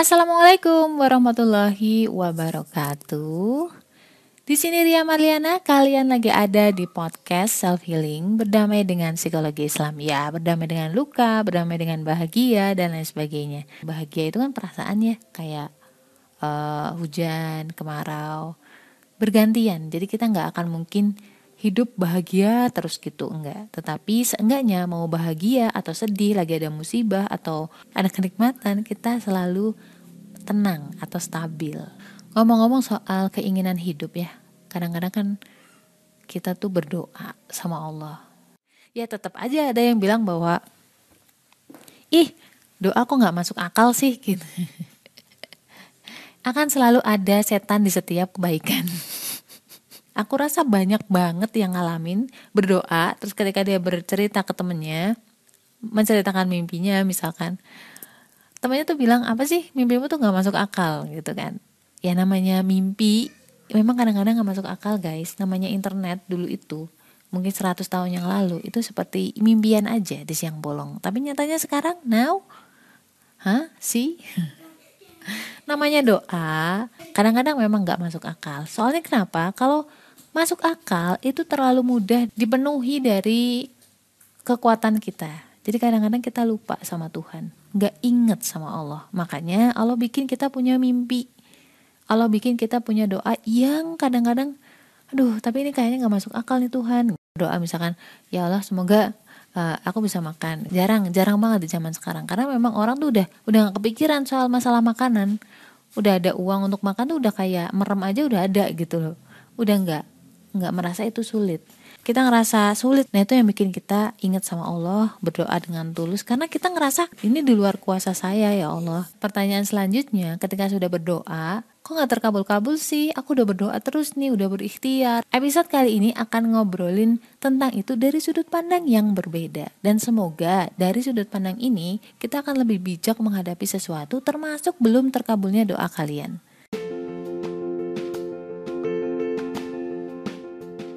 Assalamualaikum warahmatullahi wabarakatuh. Di sini Ria Marliana, kalian lagi ada di podcast self healing berdamai dengan psikologi Islam. Ya, berdamai dengan luka, berdamai dengan bahagia dan lain sebagainya. Bahagia itu kan perasaannya kayak uh, hujan, kemarau, bergantian. Jadi kita nggak akan mungkin hidup bahagia terus gitu enggak. Tetapi seenggaknya mau bahagia atau sedih lagi ada musibah atau ada kenikmatan kita selalu tenang atau stabil. Ngomong-ngomong soal keinginan hidup ya kadang-kadang kan kita tuh berdoa sama Allah. Ya tetap aja ada yang bilang bahwa ih doa kok nggak masuk akal sih? Gitu akan selalu ada setan di setiap kebaikan aku rasa banyak banget yang ngalamin berdoa terus ketika dia bercerita ke temennya menceritakan mimpinya misalkan temennya tuh bilang apa sih mimpimu tuh nggak masuk akal gitu kan. Ya namanya mimpi memang kadang-kadang nggak masuk akal guys. Namanya internet dulu itu mungkin 100 tahun yang lalu itu seperti mimpian aja di siang bolong. Tapi nyatanya sekarang now? Hah? Sih namanya doa kadang-kadang memang nggak masuk akal. Soalnya kenapa? Kalau masuk akal itu terlalu mudah dipenuhi dari kekuatan kita. Jadi kadang-kadang kita lupa sama Tuhan, nggak inget sama Allah. Makanya Allah bikin kita punya mimpi. Allah bikin kita punya doa yang kadang-kadang, aduh tapi ini kayaknya nggak masuk akal nih Tuhan. Doa misalkan, ya Allah semoga uh, aku bisa makan. Jarang, jarang banget di zaman sekarang. Karena memang orang tuh udah udah gak kepikiran soal masalah makanan. Udah ada uang untuk makan tuh udah kayak merem aja udah ada gitu loh. Udah nggak nggak merasa itu sulit. Kita ngerasa sulit. Nah itu yang bikin kita ingat sama Allah berdoa dengan tulus. Karena kita ngerasa ini di luar kuasa saya ya Allah. Pertanyaan selanjutnya ketika sudah berdoa kok nggak terkabul-kabul sih? Aku udah berdoa terus nih udah berikhtiar. Episode kali ini akan ngobrolin tentang itu dari sudut pandang yang berbeda. Dan semoga dari sudut pandang ini kita akan lebih bijak menghadapi sesuatu termasuk belum terkabulnya doa kalian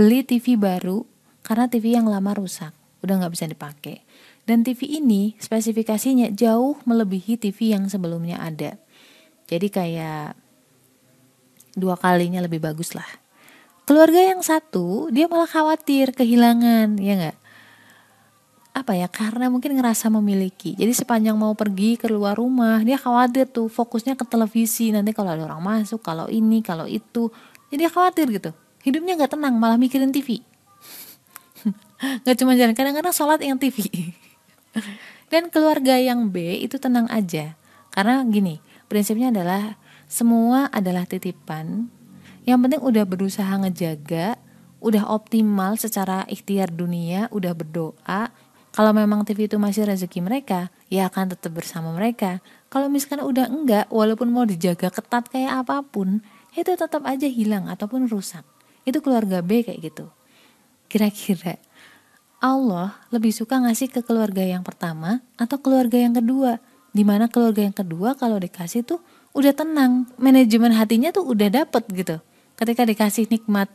Beli TV baru karena TV yang lama rusak, udah nggak bisa dipakai. Dan TV ini spesifikasinya jauh melebihi TV yang sebelumnya ada. Jadi kayak dua kalinya lebih bagus lah. Keluarga yang satu dia malah khawatir kehilangan, ya nggak? Apa ya? Karena mungkin ngerasa memiliki. Jadi sepanjang mau pergi keluar rumah, dia khawatir tuh fokusnya ke televisi. Nanti kalau ada orang masuk, kalau ini, kalau itu, jadi khawatir gitu hidupnya nggak tenang malah mikirin TV nggak cuma jalan kadang-kadang sholat yang TV dan keluarga yang B itu tenang aja. Karena gini prinsipnya adalah semua adalah titipan. Yang penting udah berusaha ngejaga udah optimal secara ikhtiar dunia udah berdoa. Kalau memang TV itu masih rezeki mereka ya akan tetap bersama mereka. Kalau misalkan udah enggak walaupun mau dijaga ketat kayak apa pun itu tetap aja hilang ataupun rusak itu keluarga B kayak gitu. Kira-kira Allah lebih suka ngasih ke keluarga yang pertama atau keluarga yang kedua? Di mana keluarga yang kedua kalau dikasih tuh udah tenang manajemen hatinya tuh udah dapet gitu. Ketika dikasih nikmat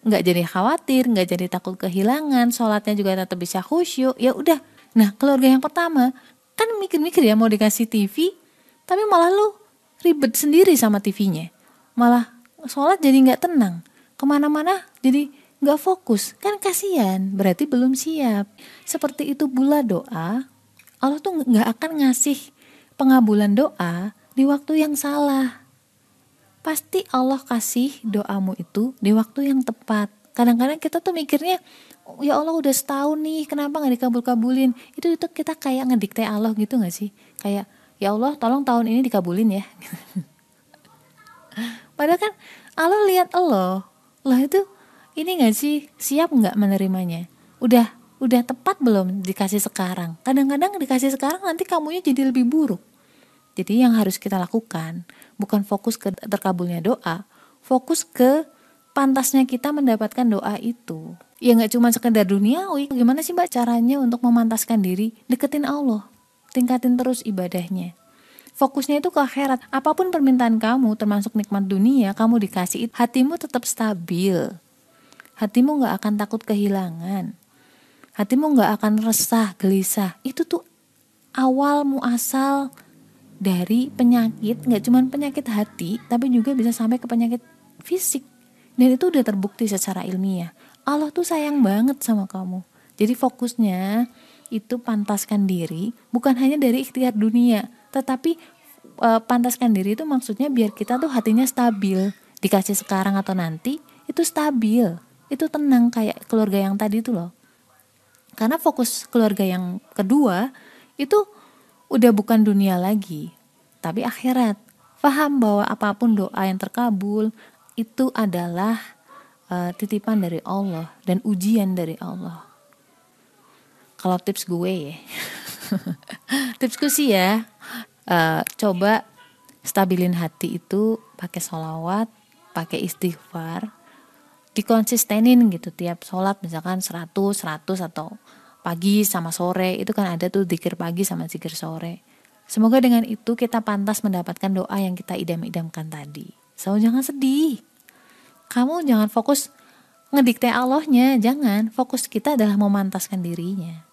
nggak jadi khawatir nggak jadi takut kehilangan sholatnya juga tetap bisa khusyuk ya udah. Nah keluarga yang pertama kan mikir-mikir ya mau dikasih TV tapi malah lu ribet sendiri sama TV-nya malah sholat jadi nggak tenang ke mana-mana jadi nggak fokus. Kan kasihan berarti belum siap. Seperti itu pula doa. Allah tuh nggak akan ngasih pengabulan doa di waktu yang salah. Pasti Allah kasih doamu itu di waktu yang tepat. Kadang-kadang kita tuh mikirnya ya Allah udah setahun nih kenapa nggak dikabul-kabulin? Itu itu kita kayak ngedikte Allah gitu nggak sih? Kayak ya Allah tolong tahun ini dikabulin ya. Padahal kan Allah lihat Allah lah itu ini gak sih? Siap nggak menerimanya? Udah udah tepat belum dikasih sekarang? Kadang-kadang dikasih sekarang nanti kamunya jadi lebih buruk. Jadi yang harus kita lakukan bukan fokus ke terkabulnya doa, fokus ke pantasnya kita mendapatkan doa itu. Ya nggak cuma sekedar duniawi, gimana sih mbak caranya untuk memantaskan diri? Deketin Allah, tingkatin terus ibadahnya. Fokusnya itu ke akhirat. Apa pun permintaan kamu, termasuk nikmat dunia, kamu dikasih, hatimu tetap stabil. Hatimu nggak akan takut kehilangan. Hatimu nggak akan resah, gelisah. Itu tuh awal muasal dari penyakit, nggak cuma penyakit hati, tapi juga bisa sampai ke penyakit fisik. Dan itu udah terbukti secara ilmiah. Allah tuh sayang banget sama kamu. Jadi fokusnya itu pantaskan diri bukan hanya dari ikhtiar dunia, tetapi e, pantaskan diri itu maksudnya biar kita tuh hatinya stabil. Dikasih sekarang atau nanti itu stabil. Itu tenang kayak keluarga yang tadi itu loh. Karena fokus keluarga yang kedua itu udah bukan dunia lagi, tapi akhirat. Faham bahwa apa pun doa yang terkabul itu adalah uh, titipan dari Allah dan ujian dari Allah. Kalau tips gue ya, tipsku sih ya, uh, coba stabilin hati itu pakai sholawat, pakai istighfar, dikonsistenin gitu tiap sholat misalkan 100, 100 atau pagi sama sore itu kan ada tuh zikir pagi sama zikir sore. Semoga dengan itu kita pantas mendapatkan doa yang kita idam-idamkan tadi. So jangan sedih. Kamu jangan fokus ngedikte Allahnya, jangan. Fokus kita adalah memantaskan dirinya.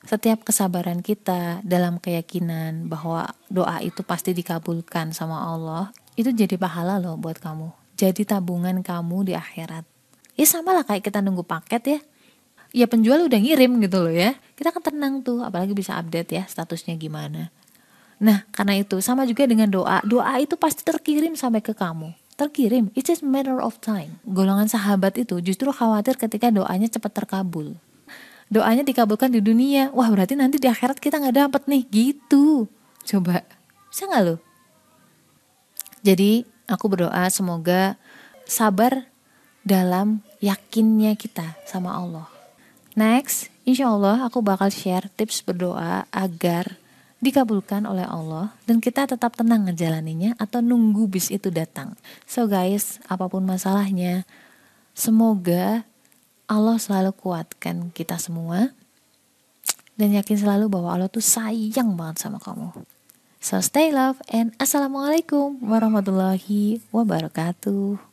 Setiap kesabaran kita dalam keyakinan bahwa doa itu pasti dikabulkan sama Allah, itu jadi pahala loh buat kamu. Jadi tabungan kamu di akhirat. Ya sama lah kayak kita nunggu paket ya. Ya penjual udah ngirim gitu loh ya. Kita kan tenang tuh apalagi bisa update ya statusnya gimana. Nah karena itu sama juga dengan doa. Doa itu pasti terkirim sampai ke kamu. Terkirim. It's just matter of time. Golongan sahabat itu justru khawatir ketika doanya cepat terkabul doanya dikabulkan di dunia. Wah berarti nanti di akhirat kita nggak dapet nih. Gitu. Coba. Bisa nggak lo jadi aku berdoa semoga sabar dalam yakinnya kita sama Allah. Next, insya Allah aku bakal share tips berdoa agar dikabulkan oleh Allah dan kita tetap tenang ngejalaninya atau nunggu bis itu datang. So guys, apa pun masalahnya, semoga Allah selalu kuatkan kita semua dan yakin selalu bahwa Allah tuh sayang banget sama kamu. So stay love and assalamualaikum warahmatullahi wabarakatuh.